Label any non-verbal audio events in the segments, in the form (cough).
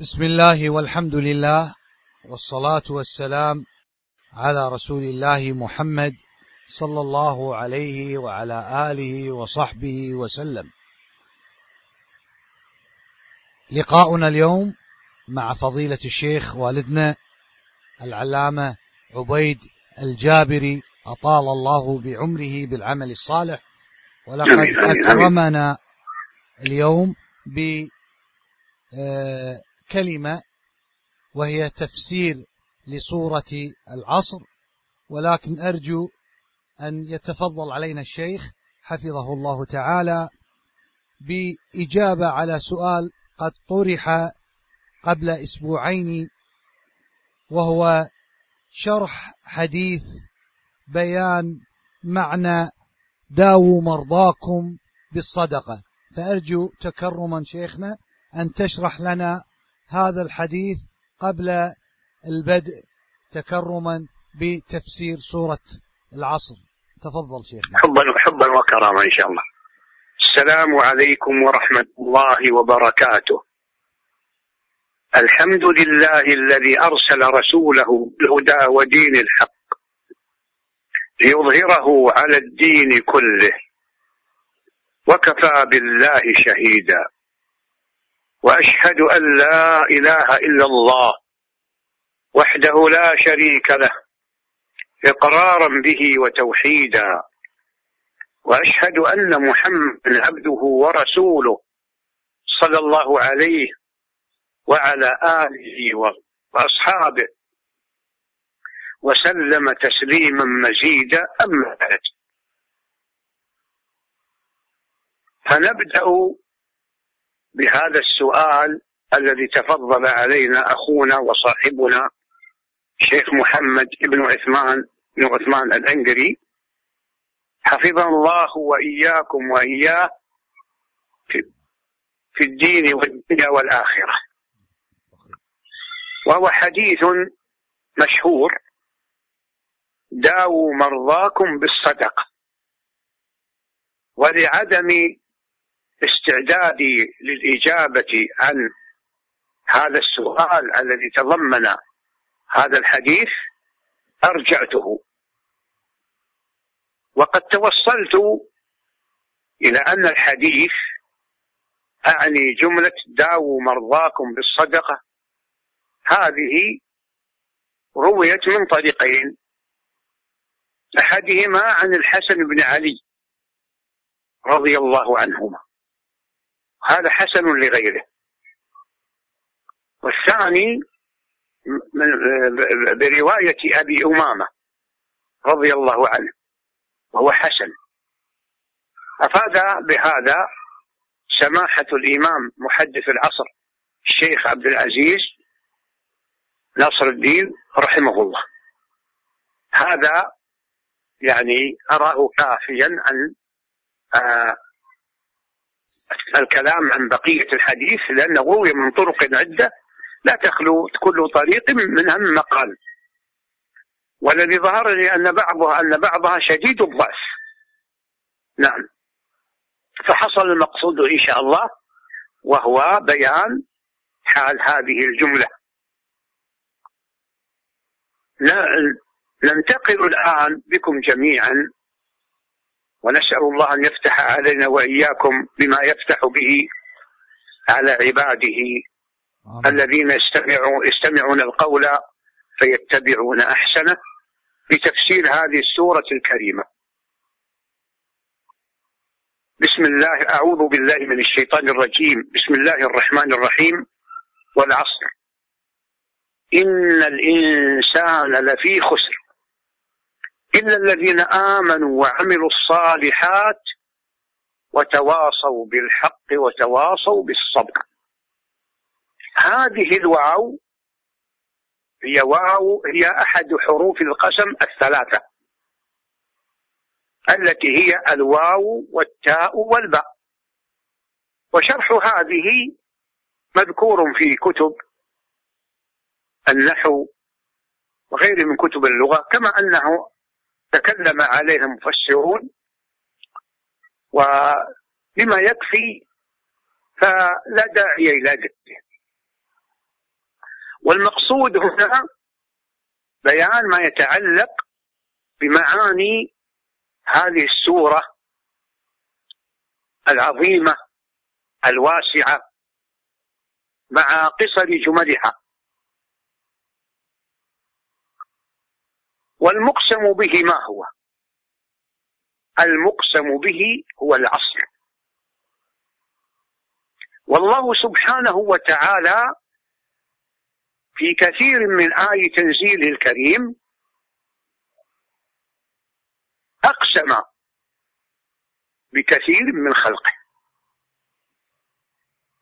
بسم الله والحمد لله والصلاة والسلام على رسول الله محمد صلى الله عليه وعلى آله وصحبه وسلم. لقاؤنا اليوم مع فضيلة الشيخ والدنا العلامة عبيد الجابري أطال الله بعمره بالعمل الصالح. ولقد أكرمنا اليوم ب آه، كلمة وهي تفسير لصورة العصر ولكن أرجو أن يتفضل علينا الشيخ حفظه الله تعالى بإجابة على سؤال قد طرح قبل أسبوعين وهو شرح حديث بيان معنى داووا مرضاكم بالصدقة. فأرجو تكرما شيخنا أن تشرح لنا هذا الحديث قبل البدء تكرما بتفسير سورة العصر. تفضل شيخنا حبا حبا وكرامة إن شاء الله. السلام عليكم ورحمة الله وبركاته. الحمد لله الذي أرسل رسوله بالهدى ودين الحق ليظهره على الدين كله وكفى بالله شهيدا. وأشهد أن لا إله إلا الله وحده لا شريك له إقرارا به وتوحيدا. وأشهد أن محمدا عبده ورسوله صلى الله عليه وعلى آله وأصحابه وسلم تسليما مزيدا أما بعد. فنبدأ بهذا السؤال الذي تفضل علينا أخونا وصاحبنا شيخ محمد بن عثمان بن عثمان الأنقري. حفظه الله وإياكم وإياه في الدين والدنيا والآخرة. وهو حديث مشهور. داووا مرضاكم بالصدقة. ولعدم استعدادي للإجابة عن هذا السؤال الذي تضمن هذا الحديث أرجعته. وقد توصلت إلى أن الحديث أعني جملة داووا مرضاكم بالصدقة. هذه رويت من طريقين أحدهما عن الحسن بن علي رضي الله عنهما. هذا حسن لغيره. والثاني برواية أبي أمامة رضي الله عنه وهو حسن. أفاد بهذا سماحة الإمام محدث العصر الشيخ عبد العزيز ناصر الدين رحمه الله. هذا يعني أراه كافيا أن الكلام عن بقية الحديث لأنه روي من طرق عدة لا تخلو كل طريق من مقال. والذي ظهر لي أن بعضها أن بعضها شديد الضعف. نعم. فحصل المقصود إن شاء الله وهو بيان حال هذه الجملة. ننتقل الآن بكم جميعا ونسأل الله أن يفتح علينا وإياكم بما يفتح به على عباده آمين. الذين يستمعون يستمعون القول فيتبعون أحسنه بتفسير هذه السورة الكريمة. بسم الله أعوذ بالله من الشيطان الرجيم. بسم الله الرحمن الرحيم. والعصر. إن الإنسان لفي خسر. إلا الذين آمنوا وعملوا الصالحات وتواصوا بالحق وتواصوا بالصبر. هذه الواو هي واو هي أحد حروف القسم الثلاثة التي هي الواو والتاء والباء. وشرح هذه مذكور في كتب النحو وغير من كتب اللغة كما أنه تكلم عليها مفسرون وبما يكفي فلا داعي إلى ذكره والمقصود هنا بيان ما يتعلق بمعاني هذه السورة العظيمة الواسعة مع قصر جملها. والمقسم به ما هو؟ المقسم به هو العصر. والله سبحانه وتعالى في كثير من آي تنزيله الكريم أقسم بكثير من خلقه.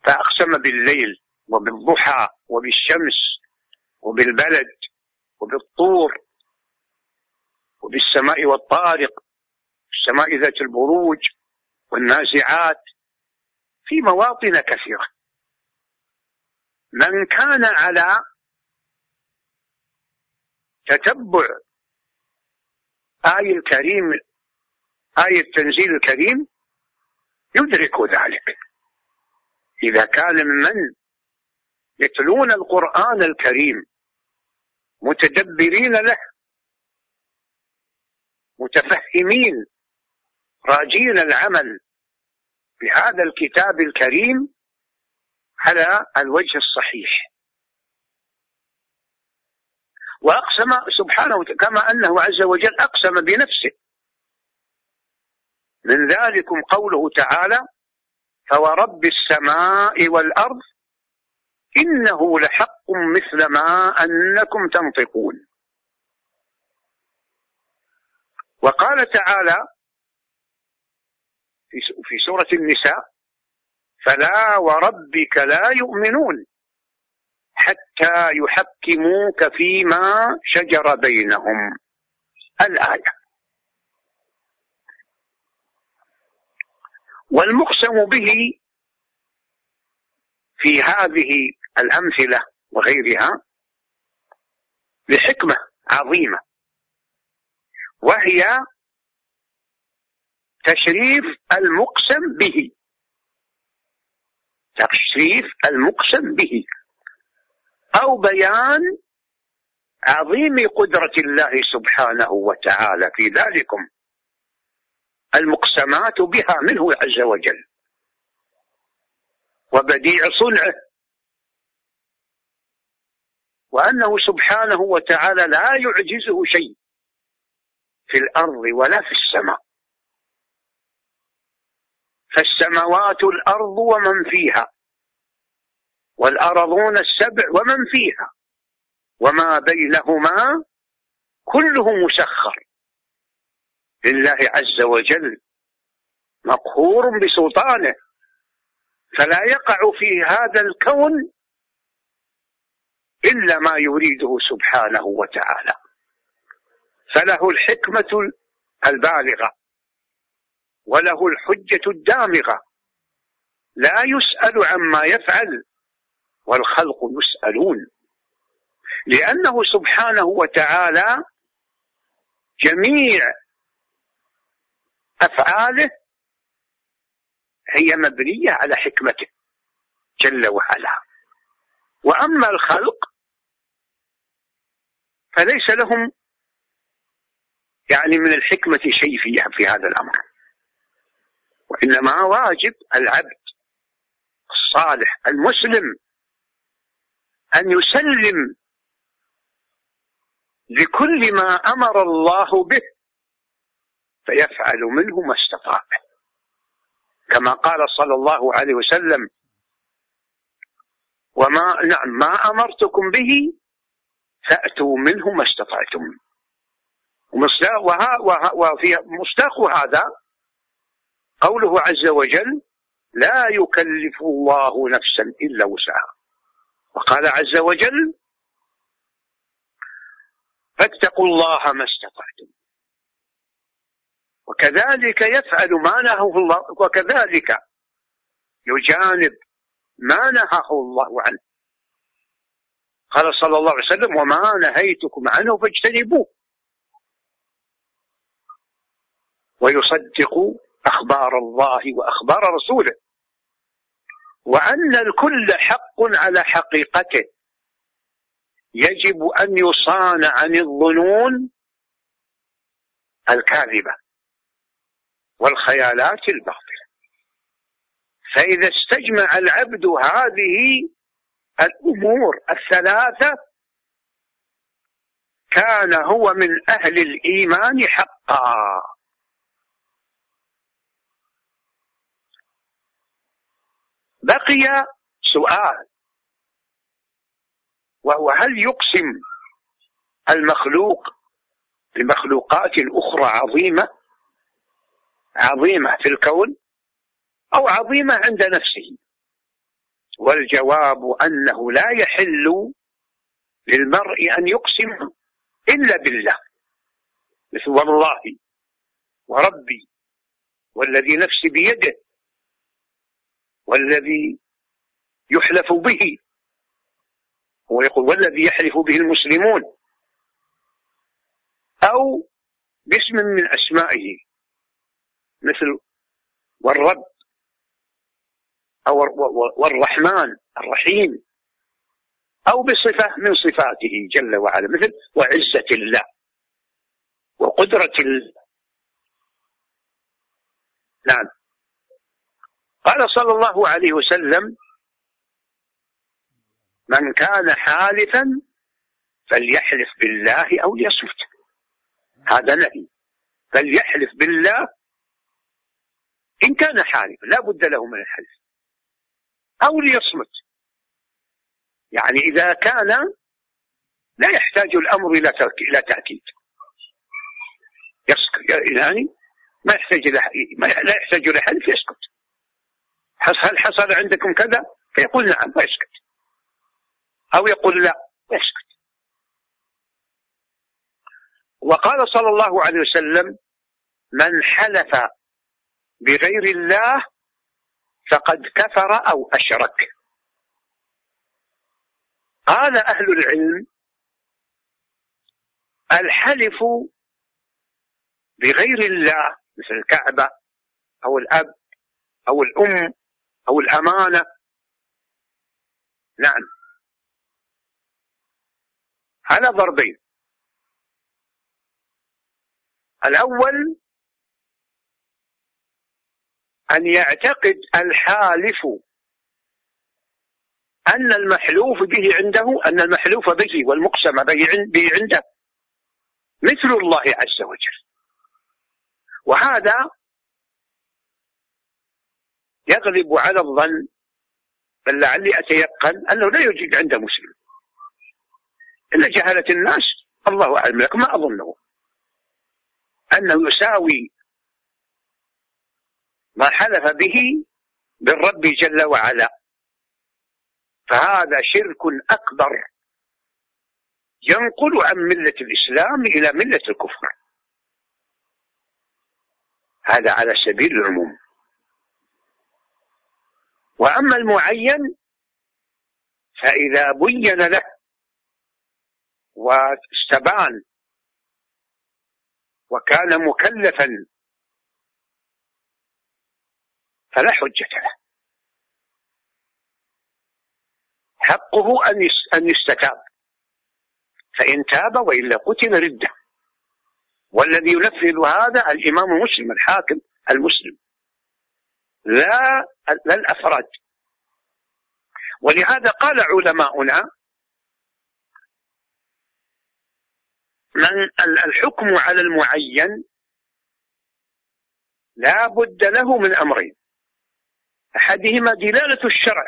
فأقسم بالليل وبالضحى وبالشمس وبالبلد وبالطور وبالسماء والطارق السماء ذات البروج والنازعات في مواطن كثيرة. من كان على تتبع آية الكريم آية التنزيل الكريم يدرك ذلك. إذا كان من يتلون القرآن الكريم متدبرين له متفهمين راجين العمل بهذا الكتاب الكريم على الوجه الصحيح. وأقسم سبحانه كما أنه عز وجل أقسم بنفسه. من ذلكم قوله تعالى فورب السماء والأرض إنه لحق مثل ما أنكم تنطقون وقال تعالى في سورة النساء فلا وربك لا يؤمنون حتى يحكموك فيما شجر بينهم. الآية. والمقسم به في هذه الأمثلة وغيرها لحكمة عظيمة. وهي تشريف المقسم به. تشريف المقسم به. أو بيان عظيم قدرة الله سبحانه وتعالى في ذلكم. المقسمات بها منه عز وجل. وبديع صنعه. وأنه سبحانه وتعالى لا يعجزه شيء. في الأرض ولا في السماء. فالسماوات الأرض ومن فيها والأرضون السبع ومن فيها وما بينهما كله مسخر. لله عز وجل مقهور بسلطانه فلا يقع في هذا الكون إلا ما يريده سبحانه وتعالى. فله الحكمة البالغة وله الحجة الدامغة. لا يسأل عما يفعل والخلق يسألون. لأنه سبحانه وتعالى جميع أفعاله هي مبنية على حكمته جل وعلا. وأما الخلق فليس لهم يعني من الحكمة شيء في في هذا الأمر. وإنما واجب العبد الصالح المسلم أن يسلم لكل ما أمر الله به فيفعل منه ما استطاع كما قال صلى الله عليه وسلم وما نعم ما أمرتكم به فأتوا منه ما استطعتم. وفي مصداق هذا قوله عز وجل لا يكلف الله نفسا إلا وسعها. وقال عز وجل فاتقوا الله ما استطعتم. وكذلك يفعل ما نهاه الله وكذلك يجانب ما نهاه الله عنه. قال صلى الله عليه وسلم وما نهيتكم عنه فاجتنبوه. ويصدق أخبار الله وأخبار رسوله. وأن الكل حق على حقيقته. يجب أن يصان عن الظنون الكاذبة والخيالات الباطلة. فإذا استجمع العبد هذه الأمور الثلاثة كان هو من أهل الإيمان حقا. بقي سؤال وهو هل يقسم المخلوق بمخلوقات أخرى عظيمة؟ عظيمة في الكون أو عظيمة عند نفسه؟ والجواب أنه لا يحل للمرء أن يقسم إلا بالله. مثل والله وربي والذي نفسي بيده والذي يحلف به. هو يقول والذي يحلف به المسلمون. أو باسم من أسمائه. مثل والرب. أو والرحمن الرحيم. أو بصفة من صفاته جل وعلا. مثل وعزة الله. وقدرة الله. نعم. قال صلى الله عليه وسلم من كان حالفا فليحلف بالله أو ليصمت. هذا نهي فليحلف بالله إن كان حالفا لا بد له من الحلف. أو ليصمت. يعني إذا كان لا يحتاج الأمر إلى إلى تأكيد. يسكت يعني ما يحتاج لا يحتاج إلى حلف يسكت. هل حصل عندكم كذا؟ فيقول نعم ويسكت. أو يقول لا يسكت وقال صلى الله عليه وسلم من حلف بغير الله فقد كفر أو أشرك. قال أهل العلم الحلف بغير الله مثل الكعبة أو الأب أو الأم أو الأمانة. نعم. على ضربين. الأول أن يعتقد الحالف أن المحلوف به عنده أن المحلوف به والمقسم به عنده. مثل الله عز وجل. وهذا يغلب على الظن بل لعلي أتيقن أنه لا يوجد عنده مسلم. إلا جهلة الناس الله أعلم لكن ما أظنه. أنه يساوي ما حلف به بالرب جل وعلا. فهذا شرك أكبر ينقل عن ملة الإسلام إلى ملة الكفر. هذا على سبيل العموم. وأما المعين فإذا بين له واستبان وكان مكلفا فلا حجة له. حقه أن أن يستتاب. فإن تاب وإلا قتل ردة. والذي ينفذ هذا الإمام مسلم الحاكم المسلم. لا لا الأفراد ولهذا قال علماؤنا من الحكم على المعين لا بد له من أمرين. أحدهما دلالة الشرع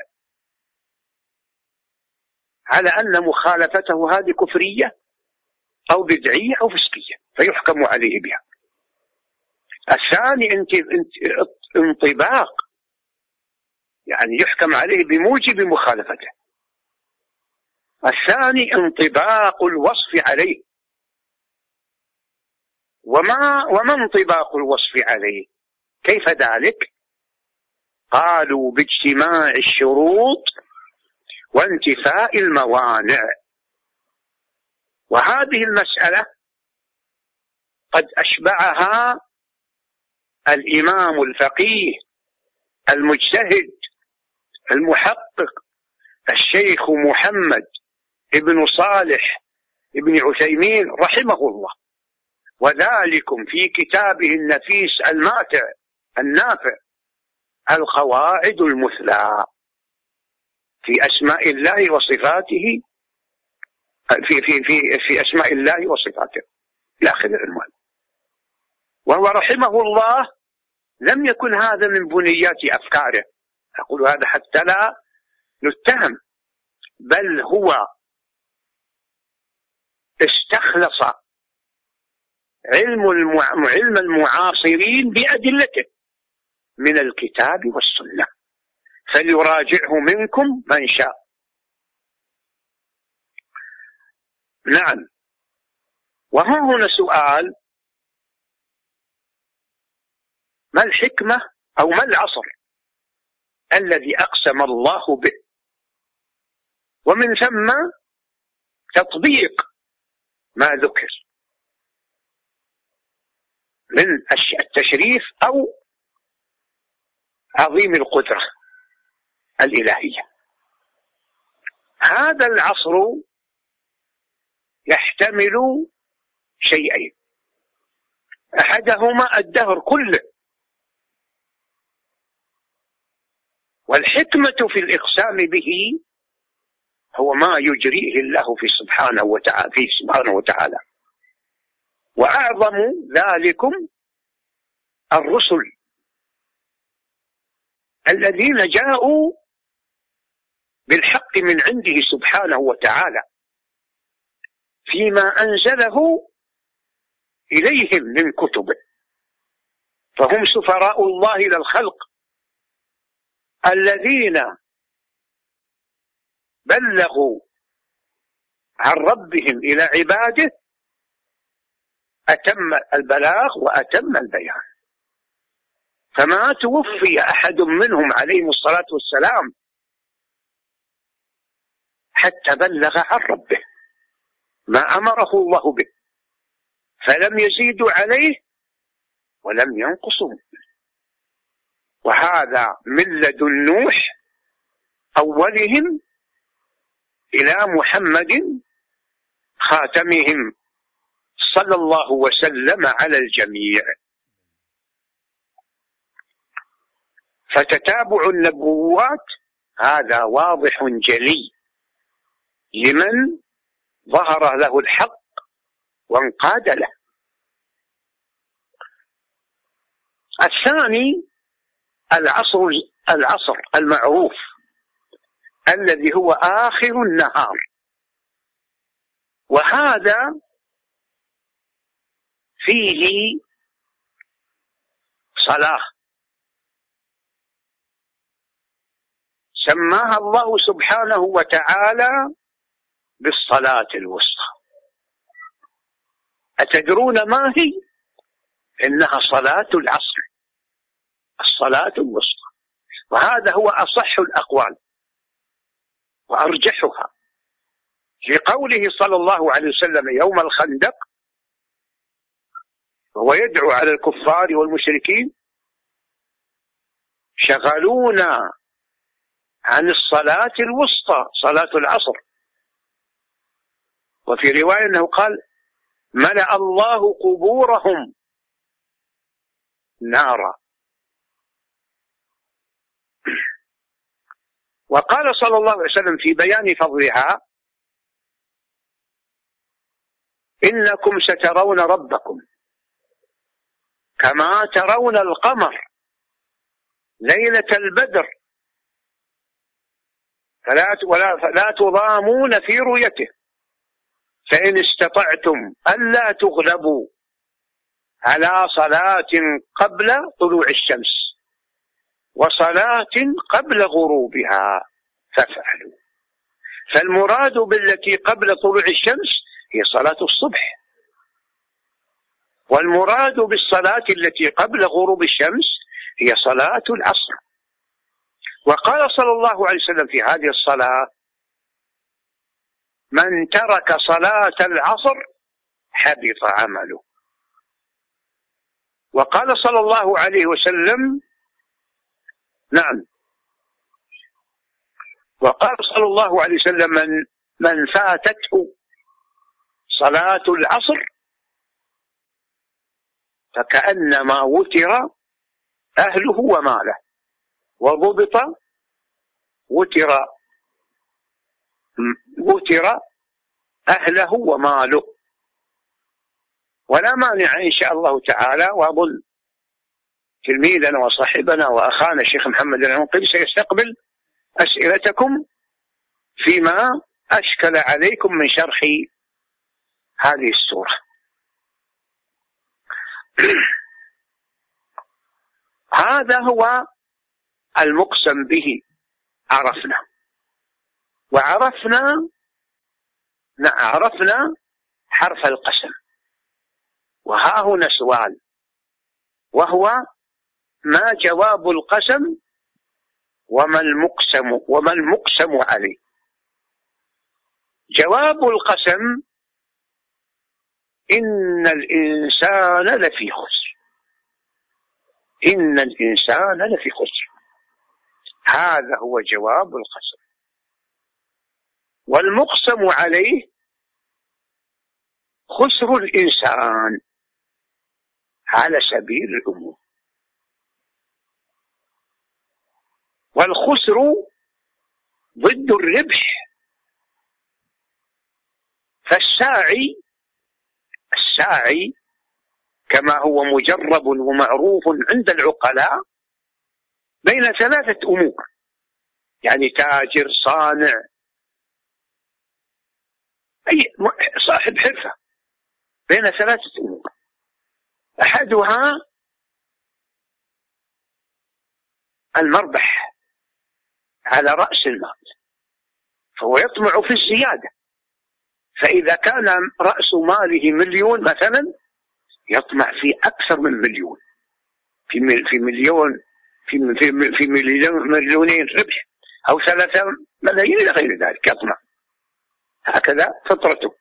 على أن مخالفته هذه كفرية أو بدعية أو فسقية فيحكم عليه بها. الثاني انطباق يعني يحكم عليه بموجب مخالفته. الثاني انطباق الوصف عليه. وما وما انطباق الوصف عليه؟ كيف ذلك؟ قالوا باجتماع الشروط وانتفاء الموانع. وهذه المسألة قد أشبعها الإمام الفقيه المجتهد المحقق الشيخ محمد ابن صالح ابن عثيمين رحمه الله. وذلكم في كتابه النفيس الماتع النافع القواعد المثلى. في أسماء الله وصفاته في في في في أسماء الله وصفاته. إلى آخر العنوان وهو رحمه الله لم يكن هذا من بنيات أفكاره. أقول هذا حتى لا نتهم. بل هو استخلص علم علم المعاصرين بأدلته من الكتاب والسنة. فليراجعه منكم من شاء. نعم. وها هنا سؤال ما الحكمة أو ما العصر الذي أقسم الله به؟ ومن ثم تطبيق ما ذكر من التشريف أو عظيم القدرة الإلهية. هذا العصر يحتمل شيئين. أحدهما الدهر كله. والحكمة في الإقسام به هو ما يجريه الله في سبحانه وتعالى في سبحانه وتعالى. وأعظم ذلكم الرسل الذين جاءوا بالحق من عنده سبحانه وتعالى فيما أنزله إليهم من كتبه فهم سفراء الله إلى الخلق. الذين بلغوا عن ربهم إلى عباده أتم البلاغ وأتم البيان. فما توفي أحد منهم عليهم الصلاة والسلام حتى بلغ عن ربه ما أمره الله به فلم يزيدوا عليه ولم ينقصوا وهذا من لدن نوح أولهم إلى محمد خاتمهم صلى الله وسلم على الجميع. فتتابع النبوات هذا واضح جلي لمن ظهر له الحق وانقاد له. الثاني العصر العصر المعروف الذي هو آخر النهار. وهذا فيه صلاة سماها الله سبحانه وتعالى بالصلاة الوسطى. أتدرون ما هي؟ إنها صلاة العصر. الصلاة الوسطى. وهذا هو أصح الأقوال. وأرجحها. لقوله صلى الله عليه وسلم يوم الخندق وهو يدعو على الكفار والمشركين شغلونا عن الصلاة الوسطى صلاة العصر. وفي رواية أنه قال ملأ الله قبورهم نارا. وقال صلى الله عليه وسلم في بيان فضلها إنكم سترون ربكم كما ترون القمر ليلة البدر. فلا ولا فلا تضامون في رؤيته. فإن استطعتم ألا تغلبوا على صلاة قبل طلوع الشمس. وصلاة قبل غروبها فافعلوا. فالمراد بالتي قبل طلوع الشمس هي صلاة الصبح. والمراد بالصلاة التي قبل غروب الشمس هي صلاة العصر. وقال صلى الله عليه وسلم في هذه الصلاة من ترك صلاة العصر حبط عمله. وقال صلى الله عليه وسلم نعم. وقال صلى الله عليه وسلم من من فاتته صلاة العصر فكأنما وتر أهله وماله وضبط وتر وتر أهله وماله. ولا مانع إن شاء الله تعالى وأظن تلميذنا وصاحبنا وأخانا الشيخ محمد العنقري سيستقبل أسئلتكم فيما أشكل عليكم من شرح هذه السورة. (clears throat) هذا هو المقسم به. عرفنا. وعرفنا عرفنا حرف القسم. وها هنا سؤال. وهو ما جواب القسم وما المقسم وما المقسم عليه. جواب القسم إن الإنسان لفي خسر. إن الإنسان لفي خسر. هذا هو جواب القسم. والمقسم عليه خسر الإنسان على سبيل الأمور. والخسر ضد الربح. فالساعي الساعي كما هو مجرب ومعروف عند العقلاء بين ثلاثة أمور. يعني تاجر صانع أي صاحب حرفة بين ثلاثة أمور. أحدها المربح. على رأس المال. فهو يطمع في الزيادة. فإذا كان رأس ماله مليون مثلا يطمع في أكثر من مليون. في في مليون في في في مليون مليونين ربح أو ثلاثة ملايين إلى غير ذلك يطمع. هكذا فطرته.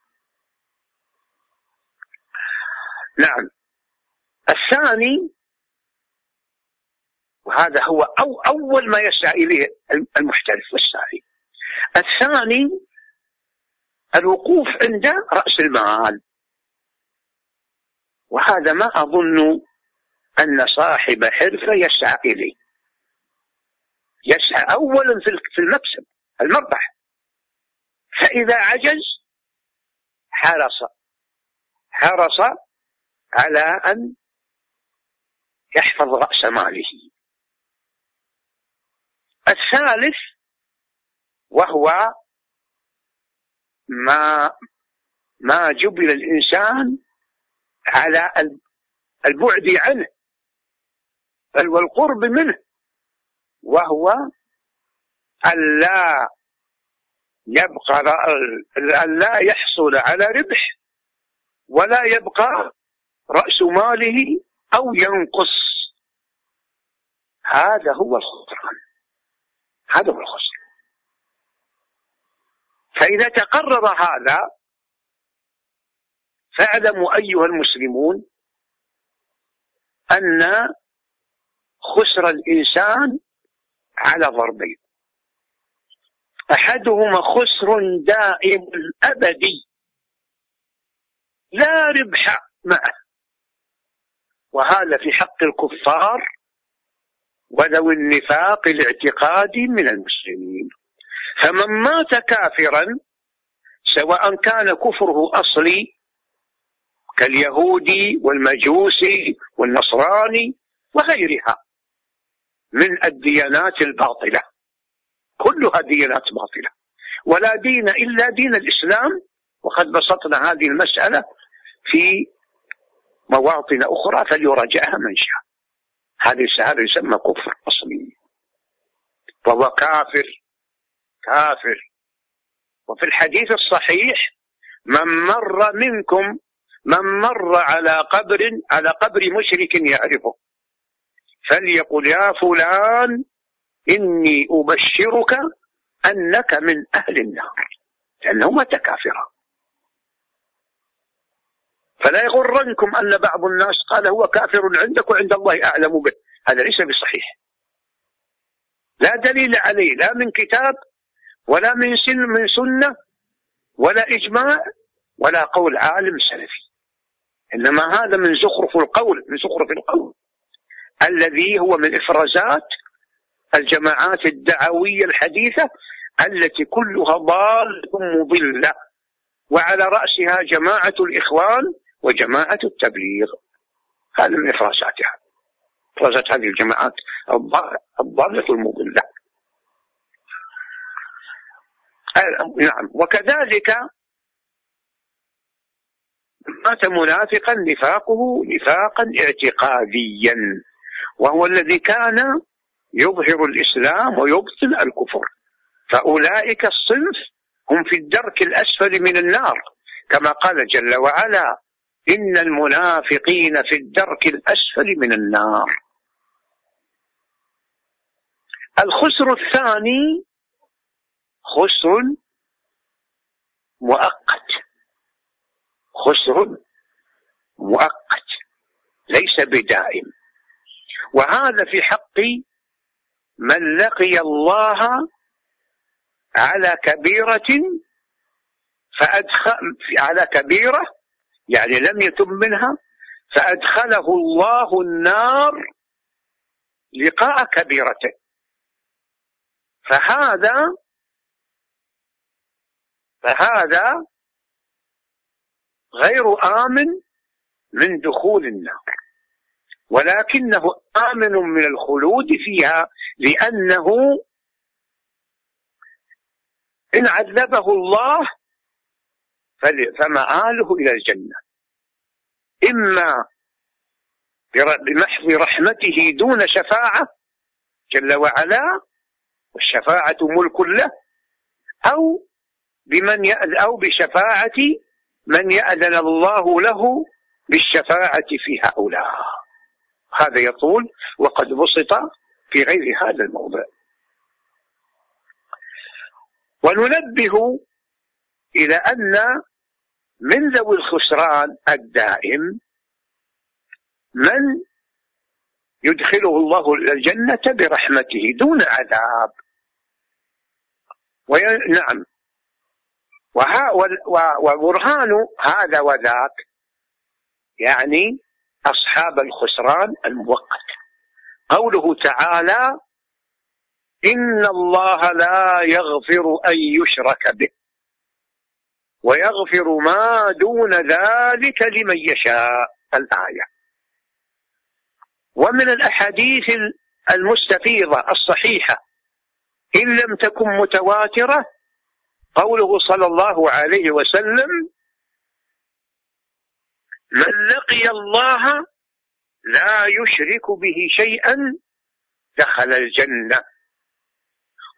نعم. الثاني وهذا هو أو أول ما يسعى إليه المحترف والسعي الثاني الوقوف عند رأس المال. وهذا ما أظن أن صاحب حرفة يسعى إليه. يسعى أولا في المكسب المربح. فإذا عجز حرص. حرص على أن يحفظ رأس ماله. الثالث وهو ما ما جبل الإنسان على البعد عنه بل والقرب منه وهو ألا يبقى ألا يحصل على ربح ولا يبقى رأس ماله أو ينقص. هذا هو الخسران هذا هو الخسران فإذا تقرر هذا فاعلموا أيها المسلمون أن خسر الإنسان على ضربين. أحدهما خسر دائم أبدي. لا ربح معه. وهذا في حق الكفار وذوي النفاق الاعتقادي من المسلمين. فمن مات كافرا سواء كان كفره أصلي كاليهودي والمجوسي والنصراني وغيرها من الديانات الباطلة. كلها ديانات باطلة. ولا دين إلا دين الإسلام. وقد بسطنا هذه المسألة في مواطن أخرى فليراجعها من شاء. هذه هذا يسمى كفر أصلي. وهو كافر كافر. وفي الحديث الصحيح من مر منكم من مر على قبر على قبر مشرك يعرفه. فليقل يا فلان إني أبشرك أنك من أهل النار. لأنه مات كافرا فلا يغرنكم أن بعض الناس قال هو كافر عندك وعند الله أعلم به. هذا ليس بصحيح. لا دليل عليه. لا من كتاب ولا من سن من سنة ولا إجماع ولا قول عالم سلفي. إنما هذا من زخرف القول من زخرف القول. الذي هو من إفرازات الجماعات الدعوية الحديثة التي كلها ضالة مضلة. وعلى رأسها جماعة الإخوان وجماعة التبليغ هذا من إفرازاتها إفرازات هذه الجماعات الضالة المضلة. نعم وكذلك مات منافقا نفاقه نفاقا اعتقاديا وهو الذي كان يظهر الإسلام ويبطل الكفر. فأولئك الصنف هم في الدرك الأسفل من النار كما قال جل وعلا إن المنافقين في الدرك الأسفل من النار. الخسر الثاني خسر مؤقت. خسر مؤقت ليس بدائم. وهذا في حق من لقي الله على كبيرة فأدخل على كبيرة يعني لم يتم منها فأدخله الله النار لقاء كبيرته. فهذا فهذا غير آمن من دخول النار. ولكنه آمن من الخلود فيها لأنه إن عذبه الله فمآله إلى الجنة. إما بمحض رحمته دون شفاعة جل وعلا والشفاعة ملك له أو بمن أو بشفاعة من يأذن الله له بالشفاعة في هؤلاء. هذا يطول وقد بسط في غير هذا الموضع. وننبه إلى أن من ذوي الخسران الدائم من يدخله الله الجنة برحمته دون عذاب. وي... نعم. وها... وبرهان هذا وذاك يعني أصحاب الخسران المؤقت. قوله تعالى إن الله لا يغفر أن يشرك به. ويغفر ما دون ذلك لمن يشاء. الآية. ومن الأحاديث المستفيضة الصحيحة إن لم تكن متواترة قوله صلى الله عليه وسلم من لقي الله لا يشرك به شيئا دخل الجنة.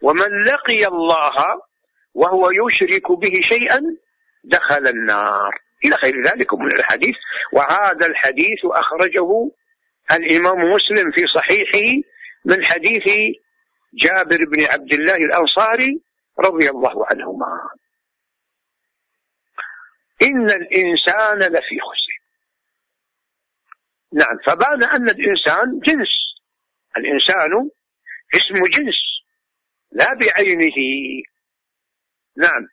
ومن لقي الله وهو يشرك به شيئا دخل النار. إلى غير ذلك من الحديث. وهذا الحديث أخرجه الإمام مسلم في صحيحه من حديث جابر بن عبد الله الأنصاري رضي الله عنهما. إن الإنسان لفي خسر. نعم فبان أن الإنسان جنس. الإنسان اسم جنس لا بعينه. نعم.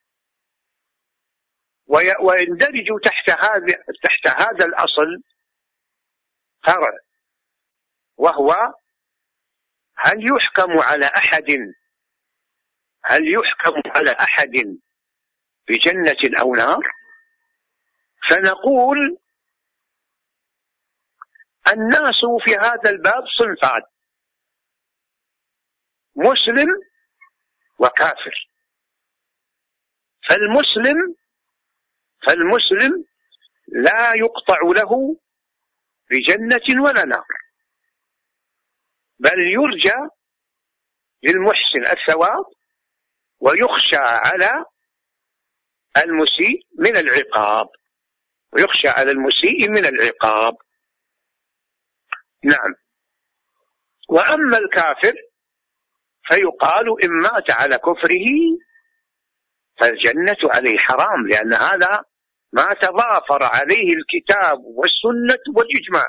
ويندرج تحت هذا تحت هذا الأصل فرع وهو هل يحكم على أحد؟ هل يحكم على أحد بجنة أو نار؟ فنقول الناس في هذا الباب صنفان. مسلم وكافر. فالمسلم فالمسلم لا يقطع له بجنة ولا نار بل يرجى للمحسن الثواب ويخشى على المسيء من العقاب ويخشى على المسيء من العقاب. نعم. وأما الكافر فيقال إن مات على كفره فالجنة عليه حرام لأن هذا ما تضافر عليه الكتاب والسنة والإجماع.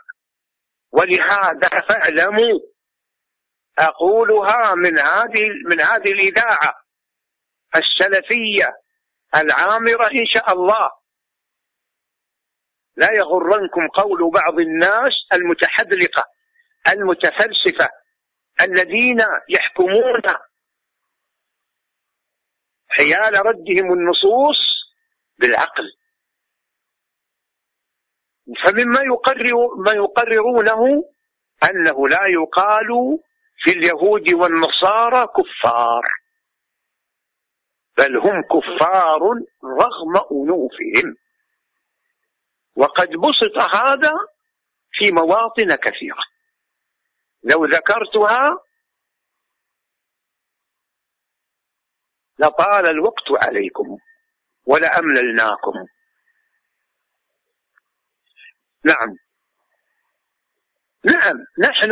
ولهذا فاعلموا أقولها من هذه من هذه الإذاعة السلفية العامرة إن شاء الله. لا يغرنكم قول بعض الناس المتحذلقة المتفلسفة الذين يحكمون حيال ردهم النصوص بالعقل. فمما يقرر ما يقررونه أنه لا يقال في اليهود والنصارى كفار بل هم كفار رغم أنوفهم. وقد بسط هذا في مواطن كثيرة. لو ذكرتها لطال الوقت عليكم ولأمللناكم نعم. نعم. نحن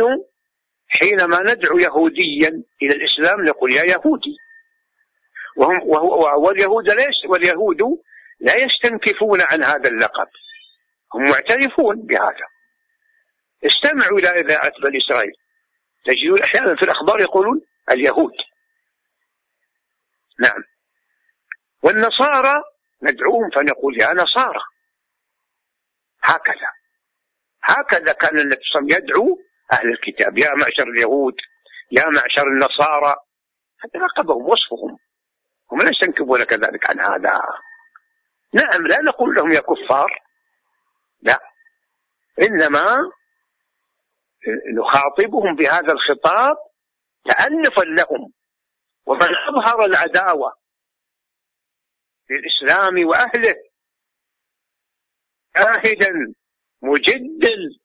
حينما ندعو يهوديا إلى الإسلام نقول يا يهودي. وهم واليهود ليس واليهود لا يستنكفون عن هذا اللقب. هم معترفون بهذا. استمعوا إلى إذاعة بني إسرائيل. تجدون أحيانا في الأخبار يقولون اليهود. نعم. والنصارى ندعوهم فنقول يا نصارى. هكذا. هكذا كان النبي صلى الله عليه وسلم يدعو أهل الكتاب. يا معشر اليهود يا معشر النصارى. هذا لقبهم وصفهم. هم لا يستنكبون كذلك عن هذا. نعم لا نقول لهم يا كفار. لا. إنما نخاطبهم بهذا الخطاب تألفا لهم. ومن أظهر العداوة للإسلام وأهله. آهدا مجدل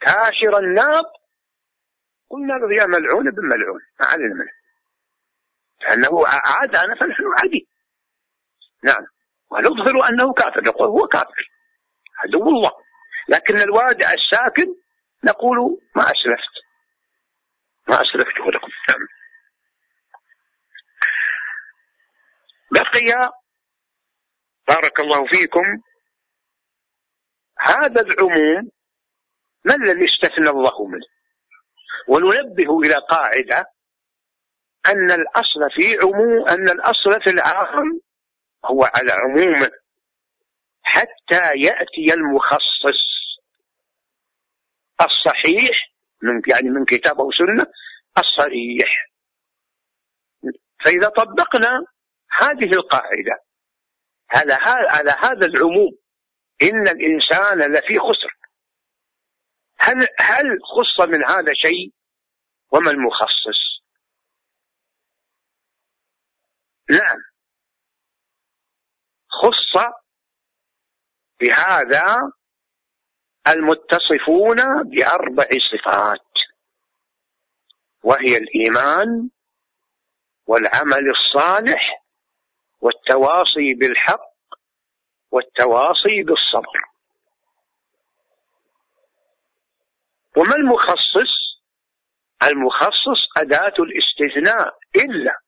كاشر الناب قلنا له يا ملعون ابن ملعون ما علينا منه. لأنه عادانا فنحن عادي. نعم. ونظهر أنه كافر. نقول هو كافر. عدو الله. لكن الوادع الساكن نقول ما أسلفت. ما أسلفت لكم نعم. بقي بارك الله فيكم. هذا العموم ما الذي استثنى الله منه؟ وننبه إلى قاعدة أن الأصل في عموم أن الأصل في العام هو على عمومه حتى يأتي المخصص الصحيح من يعني من كتاب أو سنة الصريح. فإذا طبقنا هذه القاعدة على على هذا العموم إن الإنسان لفي خسر. هل هل خص من هذا شيء؟ وما المخصص؟ نعم. خص بهذا المتصفون بأربع صفات وهي الإيمان والعمل الصالح والتواصي بالحق والتواصي بالصبر. وما المخصص؟ المخصص أداة الاستثناء إلا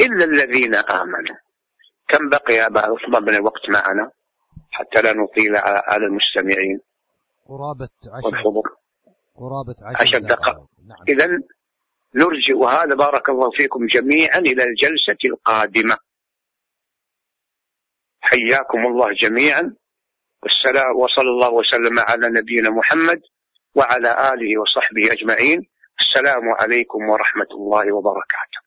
إلا الذين آمنوا. كم بقي يا أبا عثمان من الوقت معنا؟ حتى لا نطيل على المستمعين. قرابة عشر والحضور قرابة عشر, عشر دقائق. نعم. إذا نرجئ هذا بارك الله فيكم جميعا إلى الجلسة القادمة. حياكم الله جميعا. والسلام وصلى الله وسلم على نبينا محمد وعلى آله وصحبه أجمعين. السلام عليكم ورحمة الله وبركاته.